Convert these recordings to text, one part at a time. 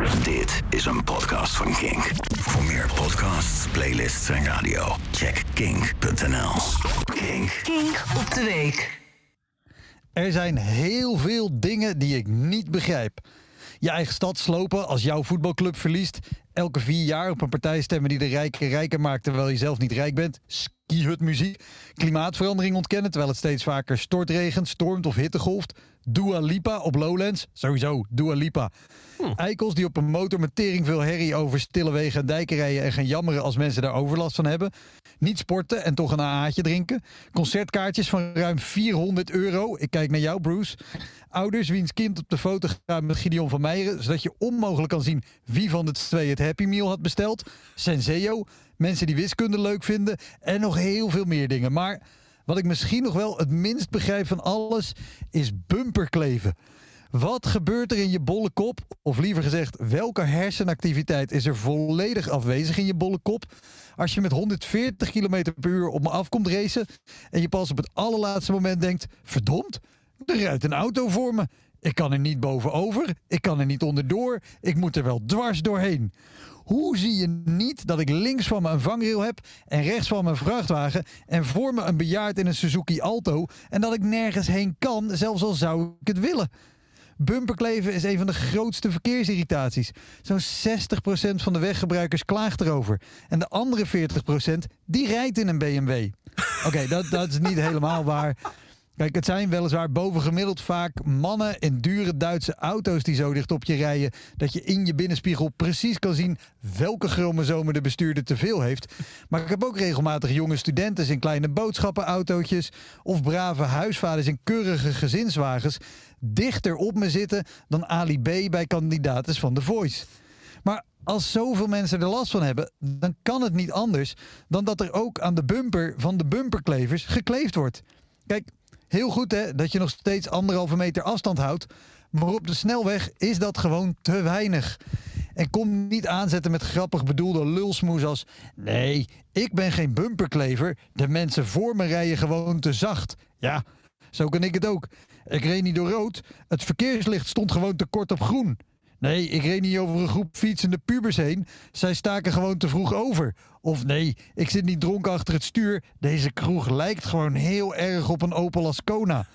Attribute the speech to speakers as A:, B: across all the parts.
A: Dit is een podcast van Kink. Voor meer podcasts, playlists en radio, check kink.nl. Kink.
B: Kink op de week.
C: Er zijn heel veel dingen die ik niet begrijp. Je eigen stad slopen als jouw voetbalclub verliest. Elke vier jaar op een partij stemmen die de rijken rijker maakt terwijl je zelf niet rijk bent. Skihutmuziek. Klimaatverandering ontkennen terwijl het steeds vaker stortregent, stormt of hittegolft. Dua Lipa op Lowlands. Sowieso, Dua Lipa. Eikels die op een motor met tering veel herrie over stille wegen en dijken rijden en gaan jammeren als mensen daar overlast van hebben. Niet sporten en toch een AA'tje drinken. Concertkaartjes van ruim 400 euro. Ik kijk naar jou, Bruce. Ouders wiens kind op de foto gaat met Gideon van Meijeren, zodat je onmogelijk kan zien wie van de twee het Happy Meal had besteld. Senseo. Mensen die wiskunde leuk vinden. En nog heel veel meer dingen. Maar wat ik misschien nog wel het minst begrijp van alles is bumperkleven. Wat gebeurt er in je bolle kop? Of liever gezegd, welke hersenactiviteit is er volledig afwezig in je bolle kop? Als je met 140 km per uur op me af komt racen en je pas op het allerlaatste moment denkt: verdomd, er rijdt een auto voor me. Ik kan er niet bovenover, ik kan er niet onderdoor, ik moet er wel dwars doorheen. Hoe zie je niet dat ik links van me een vangrail heb en rechts van me een vrachtwagen en voor me een bejaard in een Suzuki Alto en dat ik nergens heen kan, zelfs al zou ik het willen? Bumperkleven is een van de grootste verkeersirritaties. Zo'n 60% van de weggebruikers klaagt erover. En de andere 40% die rijdt in een BMW. Oké, dat, dat is niet helemaal waar. Kijk, het zijn weliswaar bovengemiddeld vaak mannen in dure Duitse auto's die zo dicht op je rijden dat je in je binnenspiegel precies kan zien welke chromosomen de bestuurder te veel heeft. Maar ik heb ook regelmatig jonge studenten in kleine boodschappenautootjes of brave huisvaders in keurige gezinswagens dichter op me zitten dan Ali B bij kandidaten van The Voice. Maar als zoveel mensen er last van hebben, dan kan het niet anders dan dat er ook aan de bumper van de bumperklevers gekleefd wordt. Kijk, heel goed hè, dat je nog steeds anderhalve meter afstand houdt. Maar op de snelweg is dat gewoon te weinig. En kom niet aanzetten met grappig bedoelde lulsmoes als... Nee, ik ben geen bumperklever. De mensen voor me rijden gewoon te zacht. Ja, zo kan ik het ook. Ik reed niet door rood. Het verkeerslicht stond gewoon te kort op groen. Nee, ik reed niet over een groep fietsende pubers heen. Zij staken gewoon te vroeg over. Of nee, ik zit niet dronken achter het stuur. Deze kroeg lijkt gewoon heel erg op een Opel Ascona.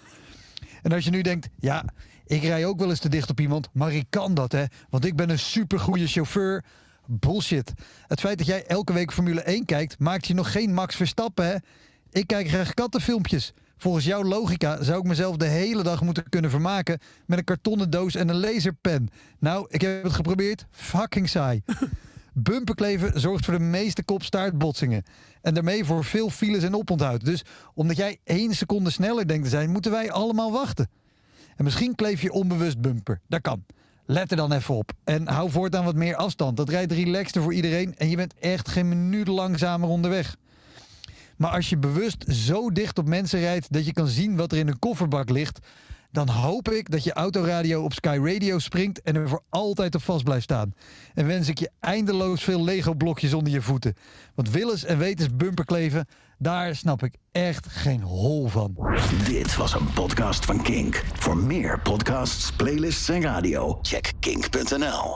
C: En als je nu denkt, ja, ik rij ook wel eens te dicht op iemand, maar ik kan dat hè, want ik ben een supergoeie chauffeur. Bullshit. Het feit dat jij elke week Formule 1 kijkt, maakt je nog geen Max Verstappen hè. Ik kijk graag kattenfilmpjes. Volgens jouw logica zou ik mezelf de hele dag moeten kunnen vermaken met een kartonnen doos en een laserpen. Nou, ik heb het geprobeerd. Fucking saai. Bumperkleven zorgt voor de meeste kopstaartbotsingen. En daarmee voor veel files en oponthoud. Dus omdat jij één seconde sneller denkt te zijn, moeten wij allemaal wachten. En misschien kleef je onbewust bumper. Dat kan. Let er dan even op. En hou voortaan wat meer afstand. Dat rijdt relaxter voor iedereen. En je bent echt geen minuut langzamer onderweg. Maar als je bewust zo dicht op mensen rijdt dat je kan zien wat er in een kofferbak ligt, dan hoop ik dat je autoradio op Sky Radio springt en er voor altijd op vast blijft staan. En wens ik je eindeloos veel Lego-blokjes onder je voeten. Want willens en wetens bumperkleven, daar snap ik echt geen hol van.
A: Dit was een podcast van Kink. Voor meer podcasts, playlists en radio, check kink.nl.